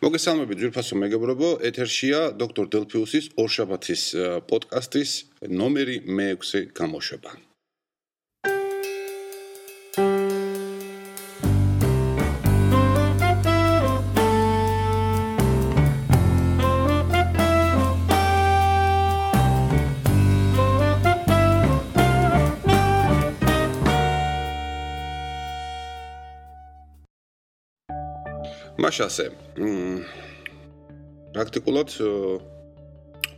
მოგესალმებით ძვირფასო მეგობრებო, ეთერშია დოქტორ დელფიუსის ორშაბათის პოდკასტის ნომერი მე-6 გამოშვება. მაშ ასე. პრაქტიკულად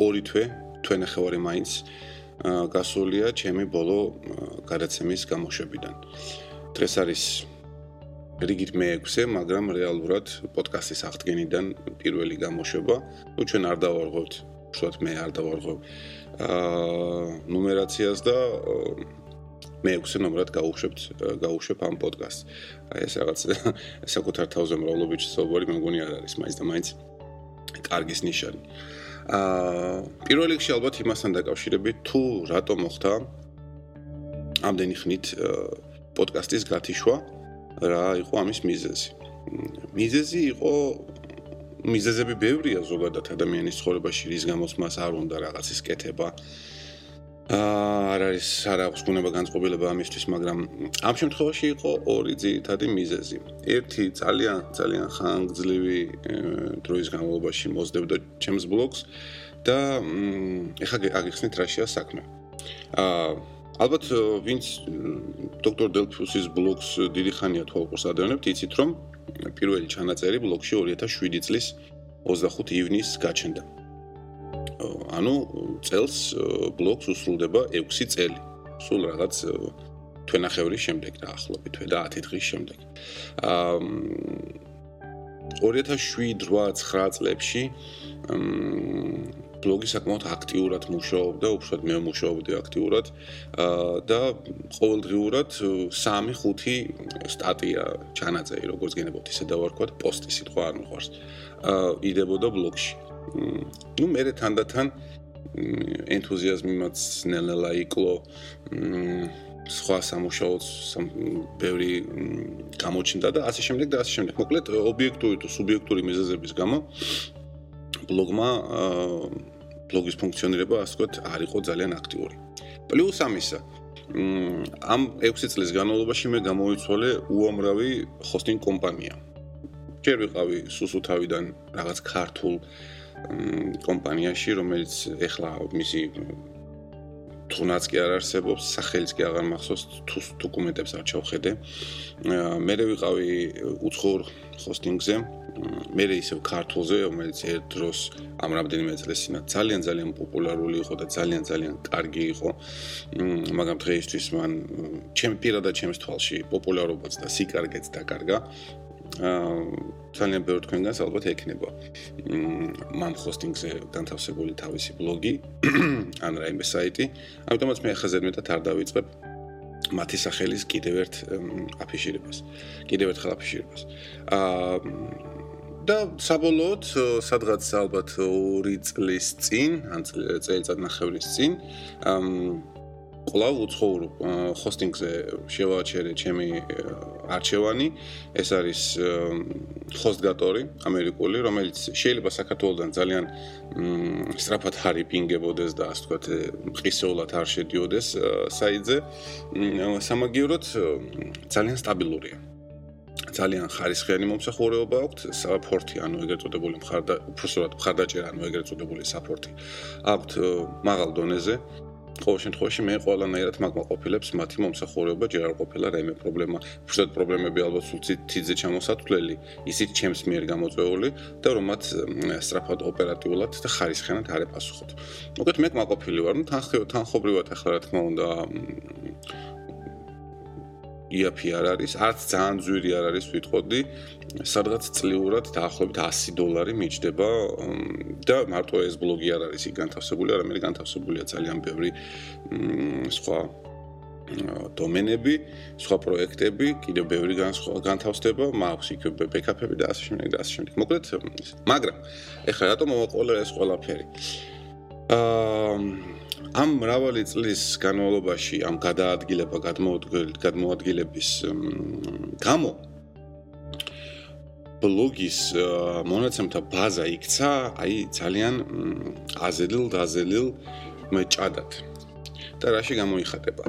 ორი თვე, თვე ნახევარი მაინც გასულია ჩემი ბოლო გადაცემის გამოშვებიდან. დღეს არის რიგით მე-6-ე, მაგრამ რეალურად პოდკასტის აღდგენიდან პირველი გამოშვება. ნუ ჩვენ არ დავარღვევთ, უშუალოდ მე არ დავარღვევ აა ნუმერაციას და მე 6 ნომრად გაუშვებთ გაუშვებ ამ პოდკასტს. აი ეს რაღაც საკუთარ თავზე მრავლობიჩი სობორი მე მგონი არ არის მაინც და მაინც კარგის ნიშანი. აა პირველ რიგში ალბათ იმასთან დაკავშირებით თუ რატო მოხდა ამდენი ხნით პოდკასტის გათიშვა რა იყო ამის მიზეზი. მიზეზი იყო მიზეზები ბევრია ზოგადად ადამიანის ცხოვრებაში რის გამოც მას არ უნდა რაღაცის კეთება. არ არის არ აქვს გუნება განწყობილება ამისთვის, მაგრამ ამ შემთხვევაში იყო ორი ძირითადი მიზეზი. ერთი ძალიან ძალიან ხანგრძლივი დროის განმავლობაში მოძდებდა ჩემს ბლოგს და ეხლა აგიხსნით რაშია საქმე. აა ალბათ ვინც დოქტორ დელფუსის ბლოგს დიდი ხანია თვალყურს ადევნებთ, იცით რომ პირველი ჩანაწერი ბლოგში 2007 წლის 25 ივნისს გაჩნდა. ანუ წელს ბლოკს უსრულდება 6 წელი. სულ რაღაც თვენახევრის შემდეგ და 10 დღის შემდეგ. აა 2007-8-9 წლებში ბლოგი საკმაოდ აქტიურად მუშაობდა, უბრალოდ მე მუშაობდი აქტიურად აა და ყოველდღიურად 3-5 სტატია ჩანაწერი, როგორც გენებოთ ისე დავარქვათ, პოსტი სიტყვა არ მიყვარს. აა იდებოდა ბლოგში. Ну მე თანდათან ენთუზიაზმი მათ ნელ-ნელა იკლო სხვა სამუშაოც ბევრი გამოჩნდა და ასე შემდეგ და ასე შემდეგ. მოკლედ ობიექტური თუ სუბიექტური მიზეზების გამო ბლოგმა ბლოგის ფუნქციონირება ასე ვთქვათ არ იყო ძალიან აქტიური. პლუს ამისა ამ 6 წლის განმავლობაში მე გამოიცვალე უამრავი ჰოსტინგ კომპანია. ჯერ ვიყავი სუსუთავიდან რაღაც ქართულ კომპანიაში, რომელიც ეხლა მისი თუნდაც კი არ არსებობს, სახელიც კი აღარ მახსოვს, თუ დოკუმენტებს არ ჩავხედე. მე ვიყავი უცხოურ ჰოსტინგზე, მე ისევ ქართულზე, რომელიც ერთ დროს ამ რამდენიმე წელს წინა ძალიან ძალიან პოპულარული იყო და ძალიან ძალიან კარგი იყო. მაგრამ დღეისთვის მან ჩემ პირადად ჩემს თვალში პოპულარობაც და სიკარგეც დაკარგა. ძალიან ბევრი თქვენგანს ალბათ ექნება. მამ ჰოსტინგზე განთავსებული თავისი ბლოგი, ან რაიმე საიტი. ამიტომაც მე ახლა ზედმეტად არ დავიწყებ მათი სახელის კიდევ ერთ აფიშირებას. კიდევ ერთ ხალ აფიშირებას. აა და საბოლოოდ სადღაც ალბათ 2 წლის წინ, ან წელიწად ნახევრის წინ, კვლავ უცხოვრობ ჰოსტინგზე შევაჩერე ჩემი არჩევანი. ეს არის ჰოსტგატორი ამერიკული, რომელიც შეიძლება საქართველოსთან ძალიან სწრაფად ჰარი პინგებოდეს და ასე ვთქვათ, ყისეულად არ შედიოდეს საიტზე. სამაგიეროდ ძალიან სტაბილურია. ძალიან ხარისხიანი მომსახურეობა აქვთ, საფორტი, ანუ ეგრეთ წოდებული მხარდა უფრო სწორად მხარდაჭერა, ანუ ეგრეთ წოდებული საფორტი აქვთ მაღალ დონეზე. ყოველ შემთხვევაში მე ყველანაირად მაგმაყოფილებს მათი მომსახურება ჯერ არ ყოფილა რაიმე პრობლემა. უბრალოდ პრობლემები ალბათ სულ თიძე ჩამოსათვლელი, ისიც ჩემს მიერ გამოწვეული და რომ მათ სწრაფად ოპერატიულად და ხარისხენად არ ეპასუხოთ. მოკლედ მე მაგმაყოფილი ვარ, ну თანხობრივად ახლა რა თქმა უნდა იაფი არ არის, არც ძალიან ძვირი არ არის ვიტყოდი, სადღაც წლიურად დაახლოებით 100 დოლარი მიჭდება და მარტო ეს ბლოგი არ არის იქ განთავსებული, არამედ განთავსებულია ძალიან ბევრი სხვა დომენები, სხვა პროექტები, კიდევ ბევრი განთავსდება, მაქვს იქ ბექაპები და ასე შემდეგ და ასე შემდეგ. მოკლედ, მაგრამ ეხლა რატომ მოვაყოლე ეს ყველაფერი? აა ამ მრავალი წლის განმავლობაში ამ გადაადგილება გადმოადგილების გამო ბლოგის მონაცემთა ბაზა იქცა, აი ძალიან აზელილ დაზელილ მეჭადად. და რაში გამოიხატება?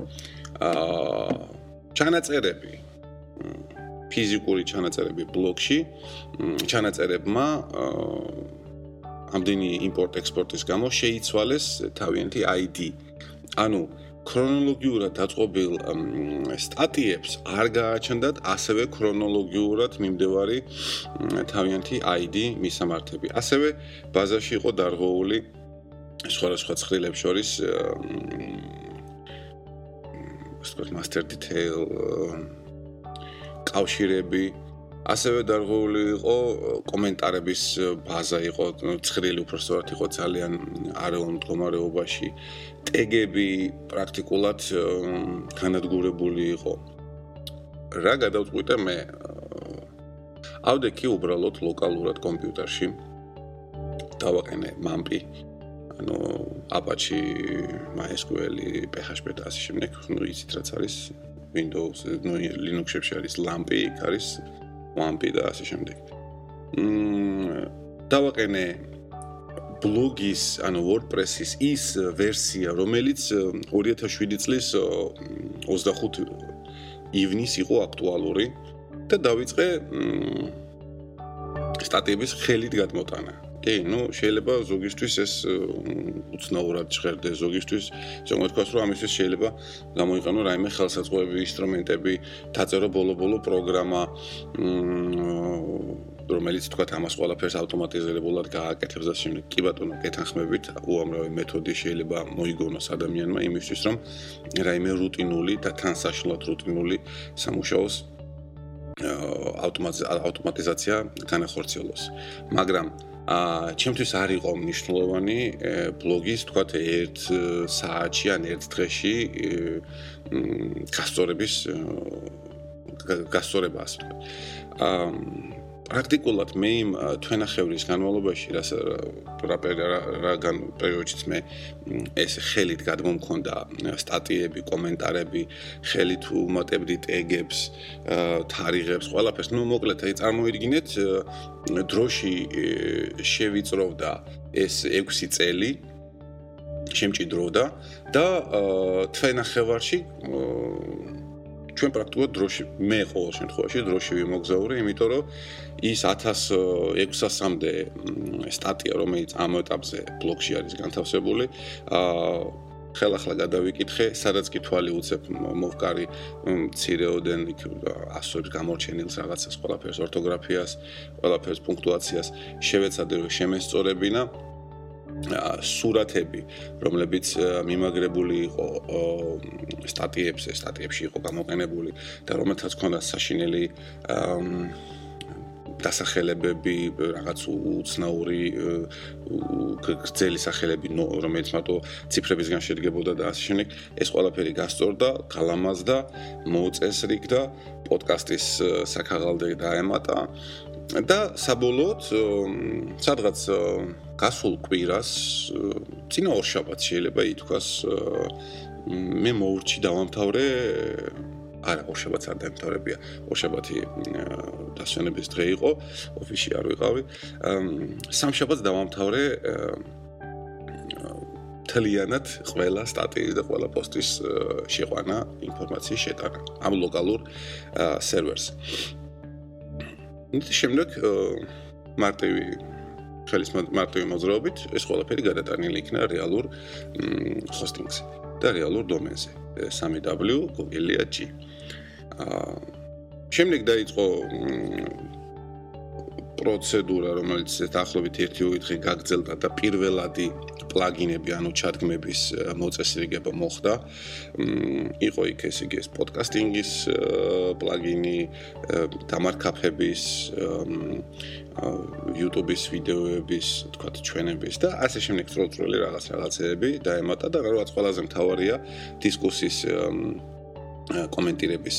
აა ჩანაწერები ფიზიკური ჩანაწერები ბლოგში ჩანაწერებმა ამდენი იმპორტ-ექსპორტის გამო შეიცვალეს თავიანთი ID. ანუ ქრონოლოგიურად დაწყობილ სტატიებს არ გააჩნდათ ასევე ქრონოლოგიურად მიმდევარი თავიანთი ID მისამართები. ასევე ბაზაში იყო დარღვეული სხვადასხვა ცხრილებს შორის ვთქვათ master detail კავშირები ასევე დარღვეული იყო კომენტარების ბაზა იყო ცხრილი უბრალოდ იყო ძალიან არეულ მდგომარეობაში. ტეგები პრაქტიკულად განადგურებული იყო. რა გადავწყვიტე მე? ავდექი უბრალოდ ლოკალურად კომპიუტერში. დავაყენე მამპი ანუ Apache MySQL PHP და ასე შემდეგ ნუ იცით რაც არის. Windows ნუ Linux-ში არის LAMP-ი არის WAMP და ასე შემდეგ. მმ დავაყენე ბლოგის, ანუ WordPress-ის ის ვერსია, რომელიც 2007 წლის 25 ივნის იყო აქტუალური და დავიწყე სტატიების ხელით გადმოტანა. კი, ну, შეიძლება ზოგისთვის ეს უცნაურად ჟღერდეს, ზოგისთვის, ზოგადად თქვას, რომ ამისთვის შეიძლება გამოიყენო რაიმე ხელსაწყოები, ინსტრუმენტები, დაწერო ბოლო-ბოლო პროგრამა, რომელიც თქვა ამას ყველაფერს ავტომატიზირებულად გააკეთებს და შემდეგ კი ბატონო, კეთანხმებით, უამრავი მეთოდი შეიძლება მოიგონოს ადამიანმა იმისთვის, რომ რაიმე რუტინული და თან საშლად რუტინული სამუშაოს ავტომატიზაცია განახორციელოს. მაგრამ აა ჩემთვის არ იყო მნიშვნელოვანი ბლოგის თქვა ერთ საათში ან ერთ დღეში გასწორების გასწორება ასე თქვა. აა პრაქტიკულად მე იმ თვენახევრის განმავლობაში რას რაგან პერიოდშიც მე ეს ხელით გადმომქონდა სტატიები, კომენტარები, ხელით უმატებდი ტეგებს, თარიღებს, ყველაფერს. ნუ მოკლედ, აი წარმოიდგინეთ, დროში შევიწროვდა ეს 6 წელი შემჭიდროვდა და თვენახევარში ჩვენ პრაქტიკულად დროში მე ყოველ შემთხვევაში დროში ვიმოგზაური, იმიტომ რომ ის 1600-მდე სტატია, რომელიც ამ ეტაპზე ბლოგში არის განთავსებული, აა ხელახლა გადავიკითხე, სადაც კი თვალი უცებ მოვკარი მცირეოდენ იქ ასოებს გამორჩენილს რაღაცას, ყველაფერს ორთოგრაფიას, ყველაფერს პუნქტუაციას შევეცადე რომ შემესწორებინა. სურათები, რომლებიც მიმაგრებული იყო სტატიებზე, სტატიებში იყო გამოყენებული და რომელთაც ჰქონდა საშინელი დასახელებები, რაღაც უცნაური გრძელი სახელები, რომელიც მარტო ციფრებისგან შედგებოდა და ასე შემდეგ, ეს ყველაფერი გასწორდა, გალამაზდა, მოუწესრიგდა, პოდკასტის საქაღალდე დაემატა და საბოლოოდ სადღაც გასულ კვირას წინა ორშაბათს შეიძლება ითქვას მე მოურჩი დავამთავრე არა ორშაბათს არ დამთავრებია. ორშაბათი დასვენების დღე იყო ოფისში არ ვიყავი. სამშაბათს დავამთავრე თლიანად ყველა სტატიის და ყველა პოსტის შეყვანა ინფორმაციის შეტანა ამ ლოკალურ სერვერს. და შემდეგ მარტივი ხელის მარტივი მოძრაობით ეს ყველაფერი გადატანილი იქნა რეალურ ჰოსტინგზე და რეალურ დომენზე 3w google.g. აა შემდეგ დაიწყო პროცედურა, რომელიც დაახლოებით 1 დღე გაგრძელდა და პირველადი პლაგინები, ანუ ჩადგმების მოწესრიგება მოხდა. იყო იქ ეს იგი ეს პოდკასტინგის პლაგინი, დამარკაფების YouTube-ის ვიდეოების, თქვათ, ჩვენების და ასე შემდეგ წროწროლი რაღაც რაღაცეები დაემატა და რაღაც ყველაზე მთავარია დისკუსიის კომენტირების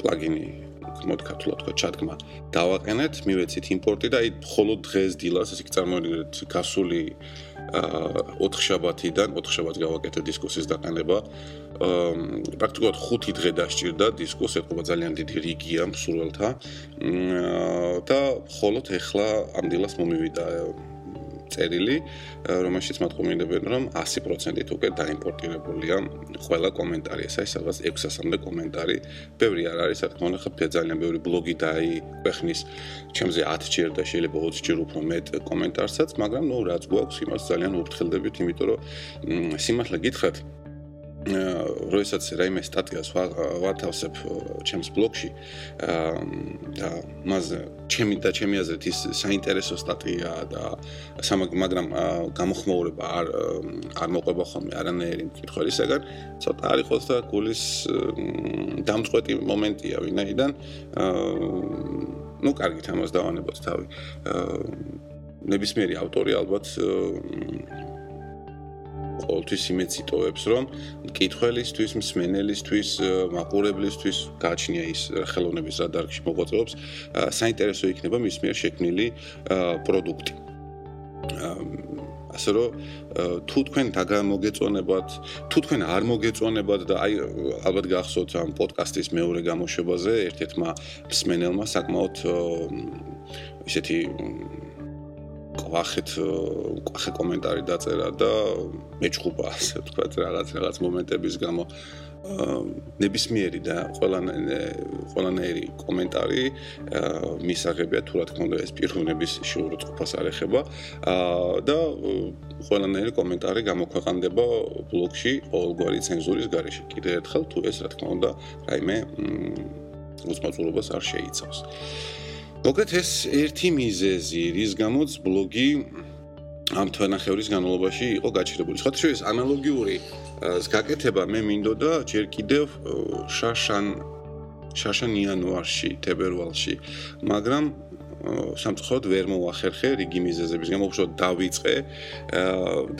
პლაგინი მოდი ქართულად თქვა ჩადგმა დავაყენეთ, მივეცით იმპორტი და აი მხოლოდ დღეს დილას, ასე კი წარმოიდგინეთ, გასული აა 4 შაბათიდან 4 შაბათს გავაკეთე დისკუსიის დაყენება. აა პრაქტიკულად 5 დღე დასჭირდა დისკუსი, ეთქობა ძალიან დიდი რიგია მსურველთა. და მხოლოდ ეხლა ამ დილას მომივიდა წერილი, რომელშიც მათყობინებენ, რომ 100%-ით უკვე დაიმპორტირებულია ყველა კომენტარი, ეს არის სადღაც 600-მდე კომენტარი. ბევრი არ არის, რა თქმა უნდა, ხა ძალიან ბევრი ბლოგი დაიყვეხნის, ჩემზე 10 ჯერ და შეიძლება 20 ჯერ უფრო მეტ კომენტარსაც, მაგრამ ნუ რაც გვაქვს, იმას ძალიან უფრთხილდებით, იმიტომ რომ სიმართლე გითხრათ, როდესაც რაიმე სტატიას ვათავსებ ჩემს ბლოგში და მას ჩემი და ჩემი აზრით ის საინტერესო სტატიაა და მაგრამ გამოხმოურება არ არ მოყვება ხოლმე არანაირი მკითხველისაგან ცოტა არის ხოლმე გულის დამწყვეტი მომენტია ვინაიდან ну კარგით ამას დავანებოთ თავი. ნებისმიერი ავტორი ალბათ ყოველთვის იმეც იტოვებს, რომ მკითხველისთვის, მსმენელისთვის, მაყურებლისთვის გააჩნია ის ხელოვნების რა დარგში მოღვაწეობს, საინტერესო იქნება მის მიერ შექმნილი პროდუქტი. ასე რომ თუ თქვენ დაგამოგეწონებათ, თუ თქვენ არ მოგეწონებათ და აი ალბათ გახსოვთ ამ პოდკასტის მეორე გამოშვებაზე ერთ-ერთმა მსმენელმა საკმაოდ ისეთი ყვახეთ ყვახე კომენტარი დაწერა და მეჭუბა ასე ვთქვათ რაღაც რაღაც მომენტების გამო. ნებისმიერი და ყველანაირი ყველანაირი კომენტარი მისაღებია თუ რა თქმა უნდა ეს პიროვნების შეურაცხყოფას არ ეხება. და ყველანაირი კომენტარი გამოქვეყნდება ბლოგში ყოველგვარი ცენზურის გარეშე. კიდევ ერთხელ თუ ეს რა თქმა უნდა რაიმე უსმაწურობას არ შეიცავს მოკლედ ეს ერთი მიზეზი, რის გამოც ბლოგი ამ თვენახევრის განმავლობაში იყო გაჩერებული. სხვა შორის ანალოგიური გაკეთება მე მინდოდა ჯერ კიდევ შაშან შაშან იანვარში, თებერვალში, მაგრამ სამწუხაროდ ვერ მოახერხე რიგი მიზეზების გამო უშუალოდ დავიწყე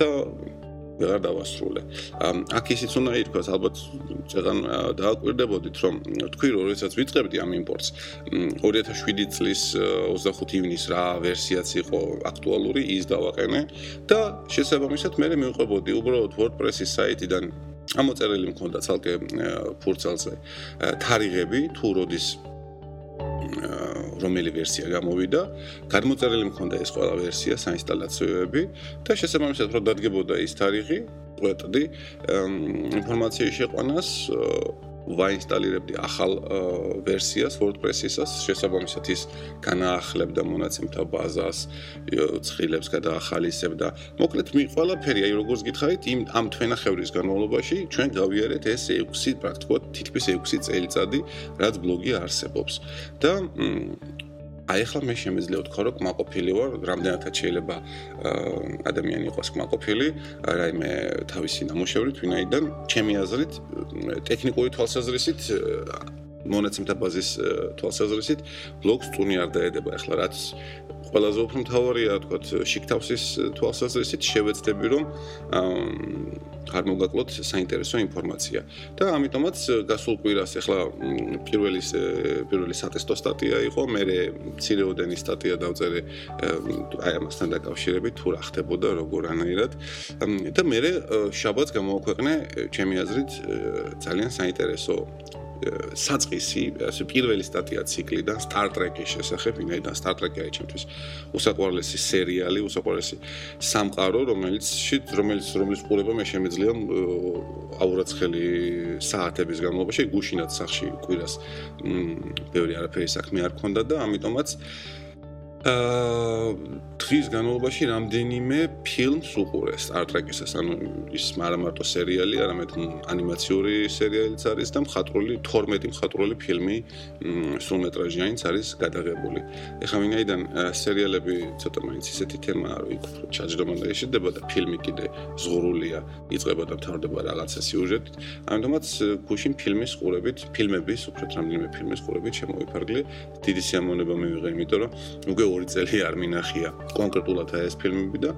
და ვეღარ დავასრულე. აქ ისიც უნდა ითქვას, ალბათ წეგან დააკვირდებოდით, რომ თქვი რომ როდესაც ვიწყებდი ამ იმპორტს 2007 წლის 25 ივნის რა ვერსიაც იყო აქტუალური, ის დავაყენე და შესაბამისად მე მივყვებოდი უბრალოდ WordPress-ის საიტიდან ამოწერილი მქონდა ცალკე ფურცელზე თარიღები თუ როდის რომელი ვერსია გამოვიდა, გადმოწერილი მქონდა ეს ყველა ვერსია, საინსტალაციოები. და შესაბამისად რო დადგებოდა ის თარიღი, ვეტდი ინფორმაციის შეყვანას ვაინსტალირებდი ახალ ვერსიას WordPress-ისას, შესაბამისად ის განაახლებდა მონაცემთა ბაზას, ცხილებს გადაახალისებდა. მოკლედ, მე ყველაფერი, აი როგორც გითხარით, იმ ამ თვენახევრის განმავლობაში ჩვენ გავიარეთ ეს 6 პრაქტიკულად თითქმის 6 წელიწადი, რაც ბლოგი არსებობს. და აი ახლა მე შემეძლია ვთქვა რომ კმაყოფილი ვარ, რამდენადაც შეიძლება ადამიანი იყოს კმაყოფილი, რაიმე თავისი ნამუშევრით, ვინაიდან ჩემი აზრით ტექნიკური თვალსაზრისით მონაცემთა ბაზის თვალსაზრისით ბლოგს წუნი არ დაედება. ახლა რაც ყველაზე უფრო მთავარია თქვა შიქთავსის თვალსაზრისით შევეცდები რომ არ მოგაკლოთ საინტერესო ინფორმაცია. და ამიტომაც გასულ კვირას ახლა პირველი პირველი სატესტო სტატია იყო მე ცირეოდენი სტატია დავწერე აი ამასთან დაკავშირებით თუ რა ხდებოდა როგორანაირად და მე შაბათს გამოვაქვეყნე ჩემი აზრით ძალიან საინტერესო საწყისი, ასე პირველი სტატია ციკლიდან Star Trek-ის შესახებ, ვინაიდან Star Trek-ი არის ჩემთვის უსაყვარლესი სერიალი, უსაყვარლესი სამყარო, რომელიც რომელიც რომელიც ყურება მე შემიძლია აურაცხელი საათების განმავლობაში გუშინად სახში კვირას ბევრი არაფერი საქმე არ ქონდა და ამიტომაც აა დღის განმავლობაში რამდენიმე ფილმს უყურე Star Trek-ისას, ანუ ის არა მარტო სერიალი, არამედ ანიმაციური სერიალიც არის და მხატვრული 12 მხატვრული ფილმი სრულმეტრაჟიანიც არის გადაღებული. ეხლა ვინაიდან სერიალები ცოტა მაინც ისეთი თემაა, რომ იქ ჩაჯდომა და შედება და ფილმი კიდე ზღურულია, იწყება და მთავრდება რაღაცა სიუჟეტით. ამიტომაც გუშინ ფილმის ყურებით, ფილმების, უბრალოდ რამდენიმე ფილმის ყურებით შემოვიფარგლე. დიდი სიამოვნება მივიღე, იმიტომ რომ უკვე 2 წელი არ მინახია კონკრეტულად ეს ფილმები და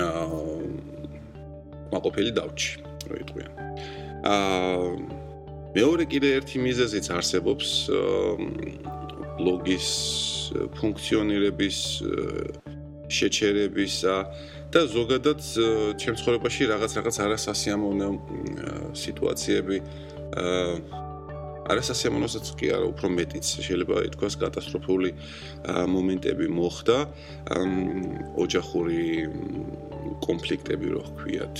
აა მაყოფილი დავჭი, რო იტყვიან. აა მეორე კიდე ერთი მიზეზიც არსებობს ბლოგის ფუნქციონირების შეჩერებისა და ზოგადად ჩემ ცხოვრებაში რაღაც რაღაც არასასიამოვნო სიტუაციები არასასიამოვნოსაც კი არა, უფრო მეტიც შეიძლება ითქვას კატასტროფული მომენტები მოხდა. ოჯახური კონფლიქტები რო ხქვიათ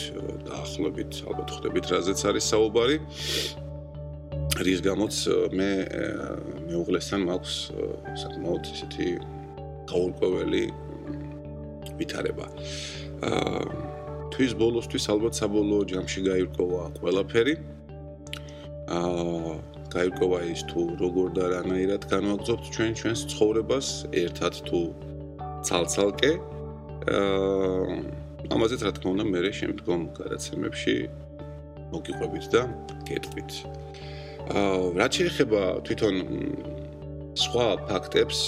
დაახლოებით, ალბათ ხვდებით რაზეც არის საუბარი. რის გამოც მე მეუღლესთან მაქვს საკმაოდ ისეთი გაურკვეველი ვითარება. აა თვის ბოლოსთვის ალბათ საბოლოო ჯამში გაირკვევა ყველაფერი. აა გაირკვევა ის თუ როგორ და რანაირად განვაგზობთ ჩვენ ჩვენს ცხოვრებას ერთად თუ ცალ-ცალკე. აა ამაზე რა თქმა უნდა მე შემდგომ გადაცემებში მოგიყვებით და გეტყვით. აა რაც შეეხება თვითონ სხვა ფაქტებს,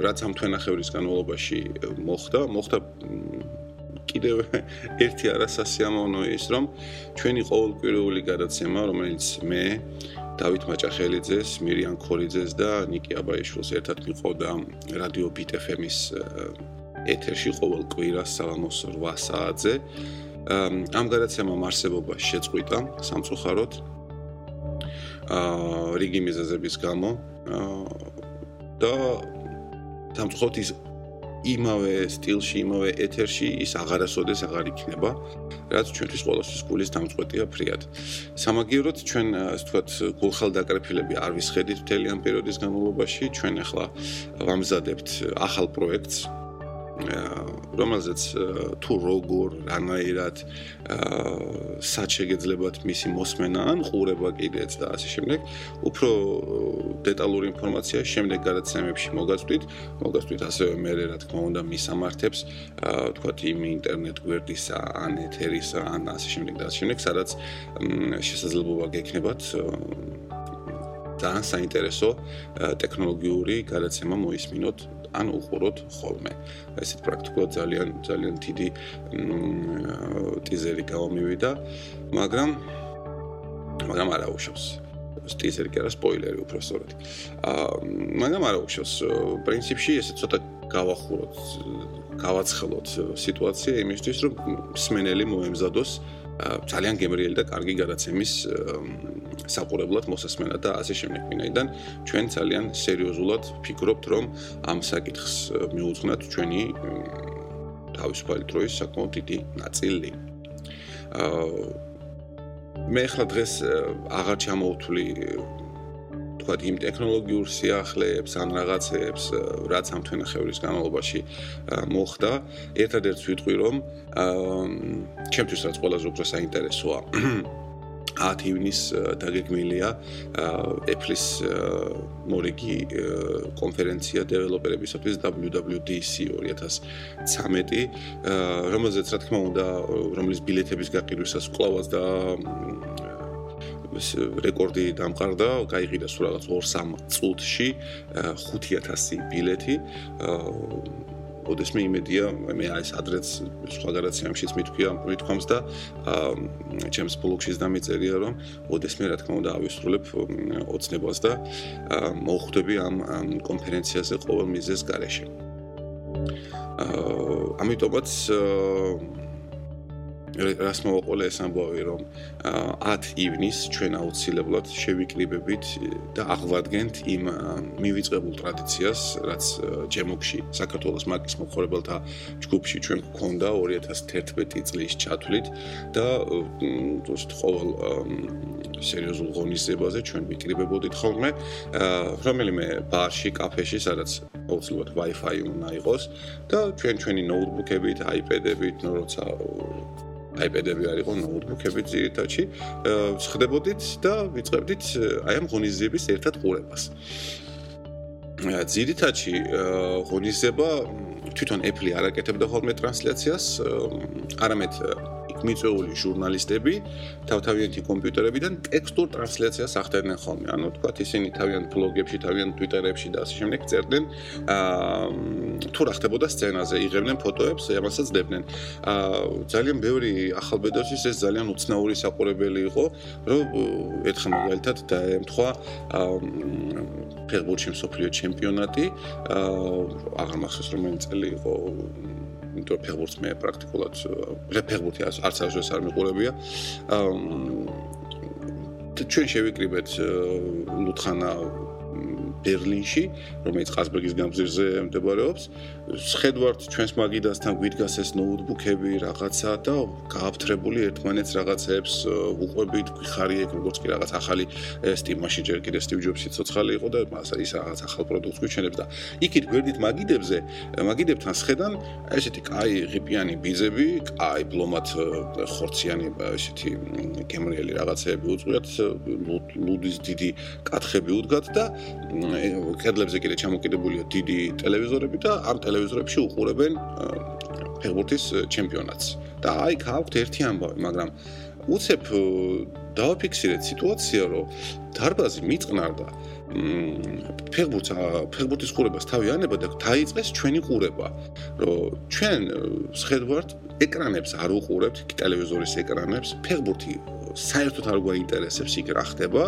რაც ამ თვენახევრის განმავლობაში მოხდა, მოხდა კიდევ ერთი არასასიამოვნო ის, რომ ჩვენი ყოველკვირეული გადაცემა, რომელიც მე დავით მაჭახელიძეს, მირიან ქორიძეს და ნიკი აბაიშვილს ერთად მიყვოდა რადიო ბიტ-ფემის ეთერში ყოველ კვირას საღამოს 8 საათზე. ამ გადაცემამ არსებობა შეწყვიტა სამწუხაროდ. აა რიგი მიზეზების გამო და სამწუხაროდ ის იმავე სტილში, იმავე ეთერში ის აღარასოდეს აღარ იქნება, რაც ჩვენთვის ყოველთვის გულის დამწყვეტია ფრიად. სამაგიეროდ ჩვენ ასე ვთქვათ, გულხალ დაკრეფილები არ ვისხედით მთელი ამ პერიოდის განმავლობაში, ჩვენ ახლა ვამზადებთ ახალ პროექტს, რომელზეც თუ როგორ რანაირად სად შეგეძლებათ მისი მოსმენა ან ყურება კიდეც და ასე შემდეგ უფრო დეტალური ინფორმაცია შემდეგ გადაცემებში მოგაწვით მოგაწვით ასევე მე რა თქმა უნდა მისამართებს თქვათ იმ ინტერნეტ გვერდისა ან ეთერისა ან ასე შემდეგ და ასე შემდეგ სადაც შესაძლებლობა გექნებათ ძალიან საინტერესო ტექნოლოგიური გადაცემა მოისმინოთ ან უყუროთ ხოლმე. ესეთ პრაქტიკულად ძალიან ძალიან დიდი ტიზერი გამომივიდა, მაგრამ მაგრამ არა უშავს. ტიზერი კი არა სპოილერი უფრო სწორად. აა მაგრამ არა უშავს. პრინციპში ესე ცოტა გავახუროთ, გავაცხელოთ სიტუაცია იმისთვის, რომ სმენელი მოემზადოს ძალიან გემრიელი და კარგი გადაცემის საყურებლად მოსასმენად და ასე შემდეგ. ვინაიდან ჩვენ ძალიან სერიოზულად ვფიქრობთ, რომ ამ საკითხს მიუძღვნათ ჩვენი თავისუფალი დროის საკმაოდ დიდი ნაწილი. აა მე ხა დღეს აღარ ჩამოვთვლი თქვათ იმ ტექნოლოგიურ სიახლეებს ან რაღაცეებს რაც ამ თვენახევრის განმავლობაში მოხდა. ერთადერთს ვიტყვი რომ ჩემთვის რაც ყველაზე უფრო საინტერესოა 10 ივნის დაგეგმილია Apple-ის მორიგი კონფერენცია დეველოპერებისათვის WWDC 2013, რომელზეც რა თქმა უნდა, რომლის ბილეთების გაყიდვისას კლავაც და რეკორდი დამყარდა, გაიყიდა სულ რაღაც 2-3 წუთში 5000 ბილეთი. ოდესმე იმედია, მე ეს ადრეც სხვა გადაცემებშიც მithქვია, მithქვამს და ჩემს ბლოგშიც დამიწერია, რომ ოდესმე რა თქმა უნდა ავისრულებ ოცნებას და მოხვდები ამ კონფერენციაზე ყოველ მიზეს გარეშე. აა ამიტომაც რას მოვაყოლე ეს ამბავი რომ 10 ივნის ჩვენ აუცილებლად შევიკრიბებით და აღვადგენთ იმ მივიწყებულ ტრადიციას რაც ჯემოქში საქართველოს მაკის მოხორებელთა ჯგუფში ჩვენ გქონდა 2011 წლის ჩათვლით და უბრალოდ ყოველ სერიოზულ ღონისძიებაზე ჩვენ ვიკრიბებოდით ხოლმე. რომელიმე ბარში, კაფეში, სადაც აუცილებლად Wi-Fi უნდა იყოს და ჩვენ ჩვენი ნოუთბუქებით, iPad-ებით, ნუ როცა iPad-ები არ იყო, ნოუთბუქები ძირითადში, ხდებოდით და ვიწყებდით აი ამ ღონისძიების ერთად ყურებას. ძირითადში ღონისძიება თვითონ Apple-ი არაკეთებდა ხოლმე ტრანსლაციას, არამედ მიწვეული ჟურნალისტები თავთავიანთი კომპიუტერებიდან ტექსტურ ტრანსლაციას ახდენენ ხოლმე. ანუ თქვა ისინი თავიანთ ბლოგებში, თავიანთ ტვიტერებში და ასე შემდეგ წერდნენ აა თუ რა ხდებოდა სცენაზე, იღებდნენ ფოტოებს, ამასაც დებდნენ. აა ძალიან ბევრი ახალბედოსის ეს ძალიან უცნაური საყურებელი იყო, რომ ერთხელ მაგალითად დაემთხვა აა ფეხბურთში მსოფლიო ჩემპიონატი, აა აღარ მახსოვს რომელი წელი იყო იმიტომ ფეხბურთს მე პრაქტიკულად ფეხბურთი არც არც არ მიყურებია. აა ჩვენ შევიკრიბეთ ლუთხანა ბერლინში, რომელიც ყაზბეგის გამზირზე მდებარეობს. შედვართ ჩვენს მაგიდასთან გვიდგას ეს ნოუთბუქები, რაღაცა და გააფთრებული ერთმანეთს რაღაცებს უყვებით, გვიხარი ეგ როგორც კი რაღაც ახალი სტიმაში ჯერ კიდე სტივ ჯობსი ცოცხალი იყო და ის რაღაც ახალ პროდუქტს გვიჩენებს და იქით გვერდით მაგიდებზე, მაგიდებთან შედან ესეთი კაი ღიპიანი ბიზები, კაი ბლომად ხორციანი ესეთი გემრიელი რაღაცეები უწყვიათ, ლუდის დიდი კათხები უდგათ და კედლებზე კიდე ჩამოკიდებულია დიდი ტელევიზორები და ამ ტელევიზორებში უყურებენ ფეხბურთის ჩემპიონატს. და აი გაქვთ ერთი ამბავი, მაგრამ უცებ დააფიქსირეთ სიტუაცია, რომ დარბაზი მიწყნარდა ფეხბურთს ფეხბურთის ყურებას თავი ანება და დაიწყეს ჩვენი ყურება, რომ ჩვენ შედვართ ეკრანებს არ უყურებთ, ტელევიზორის ეკრანებს, ფეხბურთი საერთოდ არ გვაინტერესებს იქ რა ხდება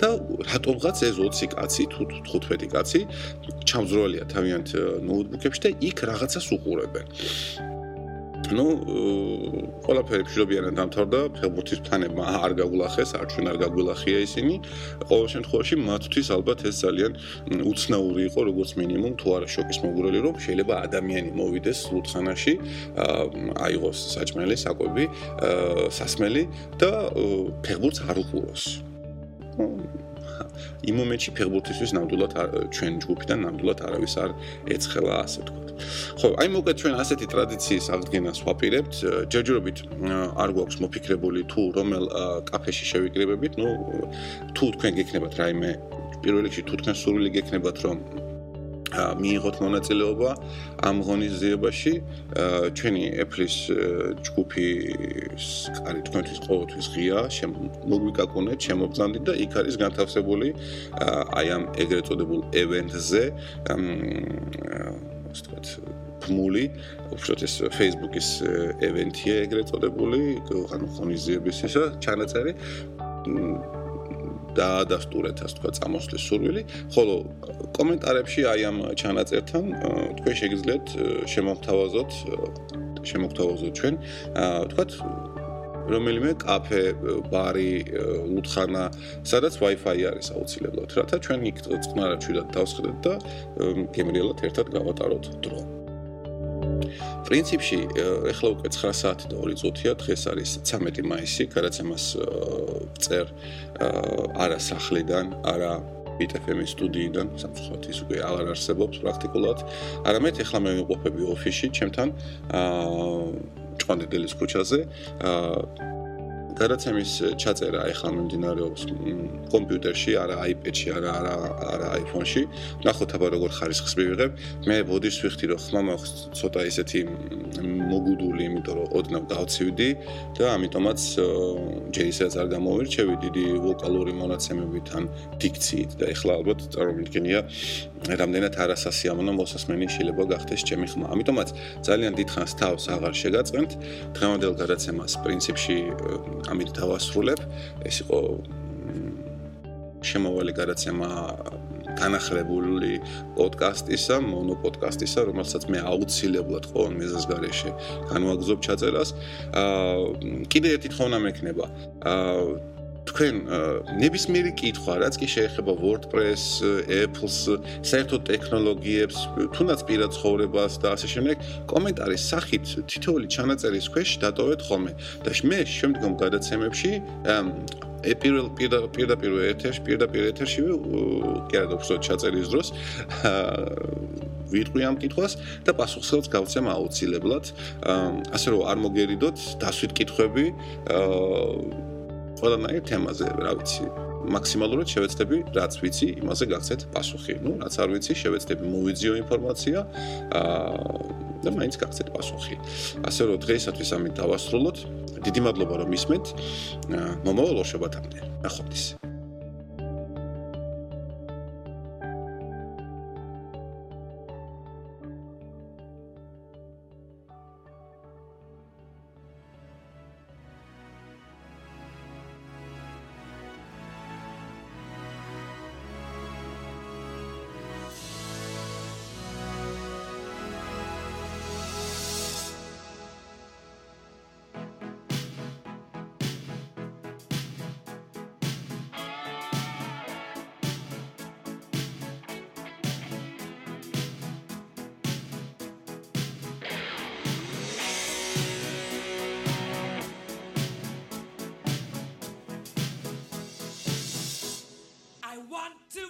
და რატომღაც ეს 20 კაცი თუ 15 კაცი ჩამძროალია თავიანთ ნოუთბუქებში და იქ რაღაცას უყურებენ. Ну ყველაფერი ფშობიანად დამთავრდა. ფეხბურთის ფანებმა არ გაგულახეს არ ჩვენ არ გაგულახია ისინი. ყოველ შემთხვევაში მათთვის ალბათ ეს ძალიან უცნაური იყო როგორც მინიმუმ თუ არა შოკის მოგურელი რომ შეიძლება ადამიანი მოვიდეს ლუთხანაში აიღოს საჭმელი საკვები სასმელი და ფეხბურთს არ უყუროს. იმ მომენტში ფეხბურთისთვის ნამდვილად ჩვენ ჯგუფიდან ნამდვილად არავის არ ეცხელა ასე თქვა ხო, აი მოგეთ ჩვენ ასეთი ტრადიციის აღდგენას ვაპირებთ. ჯერჯერობით არ გვაქვს მოფიქრებული თუ რომელ კაფეში შევიკრიბებით, ну, თუ თქვენ გექნებათ რაიმე პირველ რიგში თუ თქვენ სურვილი გექნებათ რომ მიიღოთ მონაწილეობა ამ ღონისძიებაში ჩვენი ეფლის ჯგუფი კარი თქვენთვის ყოველთვის ღია მოგვიკაკუნეთ შემოგზანდით და იქ არის განთავსებული აი ამ ეგრეთ წოდებულ ევენტზე ასე ვთქვათ, ფმული, უბრალოდ ეს Facebook-ის ევენთია ეგრეთ წოდებული, ანუ ხონიზიების ისა ჩანაწერი. და დასტურეთ ასე ვთქვათ, წამოსვლის სურვილი, ხოლო კომენტარებში აი ამ ჩანაწერთან თქვენ შეგიძლიათ შემოგთავაზოთ შემოგთავაზოთ ჩვენ, ვთქვათ რომელიმე კაფე, ბარი, ლუთხანა, სადაც Wi-Fi არის აუცილებლად, რათა ჩვენ იქ წყნარად ჩვიდად დავსხდეთ და გემრიელად ერთად გავატაროთ დრო. პრინციპში ეხლა უკვე 9 საათი და 2 წუთია, დღეს არის 13 მაისი, გადაცემას წერ არა სახლიდან, არა BTFM-ის სტუდიიდან, სამწუხაროდ ის უკვე აღარ არსებობს პრაქტიკულად. არამედ ეხლა მე ვიყოფები ოფისში, ჩემთან აა ჭყონდილის ქუჩაზე. აა გადაცემის ჩაწერა ეხლა მიმდინარეობს კომპიუტერში, არა iPad-ში, არა არა არა iPhone-ში. ნახოთ აბა როგორ ხარისხს მივიღებ. მე ბოდის ვიხდი რომ ხმა მაქვს ცოტა ისეთი მოგუდული, იმიტომ რომ ოდნავ გავცივდი და ამიტომაც ისაც არ გამოვირჩევი დიდი ვოკალური მონაცემებით ან დიქციით და ეხლა ალბათ წარმოგიდგენია რამდენად არასასიამოვნო მოსასმენი შეიძლება გახდეს ჩემი ხმა. ამიტომაც ძალიან დიდხანს თავს აღარ შეგაწყენთ. დღევანდელ გადაცემას პრინციპში ამით დავასრულებ. ეს იყო შემოვალი გადაცემა განახლებული პოდკასტისა, მონო პოდკასტისა, რომელსაც მე აუცილებლად ყოველ მეზას გარეშე განვაგზობ ჩაწერას. აა კიდე ერთი თხოვნა მექნება. აა თქვენ ნებისმიერი კითხვა, რაც კი შეეხება WordPress, Apple-ს, საერთოდ ტექნოლოგიებს, თუნდაც პირად ცხოვრებას და ასე შემდეგ, კომენტარის სახით თითოეული ჩანაწერის ქვეშ დატოვეთ ხოლმე. და მე შემდგომ გადაცემებში ეპირელ პირდაპირ ეთერში, პირდაპირ ეთერში კი არა უბრალოდ ჩაწერის დროს ვიტყვი ამ კითხვას და პასუხსაც გავცემ აუცილებლად. ასე რომ არ მოგერიდოთ დასვით კითხვები აა ყველანაირ თემაზე, რა ვიცი, მაქსიმალურად შევეცდები, რაც ვიცი, იმაზე გაგცეთ პასუხი. ნუ, რაც არ ვიცი, შევეცდები მოვიძიო ინფორმაცია. აა და მაინც გაგცეთ პასუხი. ასე რომ დღეისათვის ამით დავასრულოთ. დიდი მადლობა რომ ისმენთ. მომავალ შაბათამდე. ნახვამდის. one, two.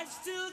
I still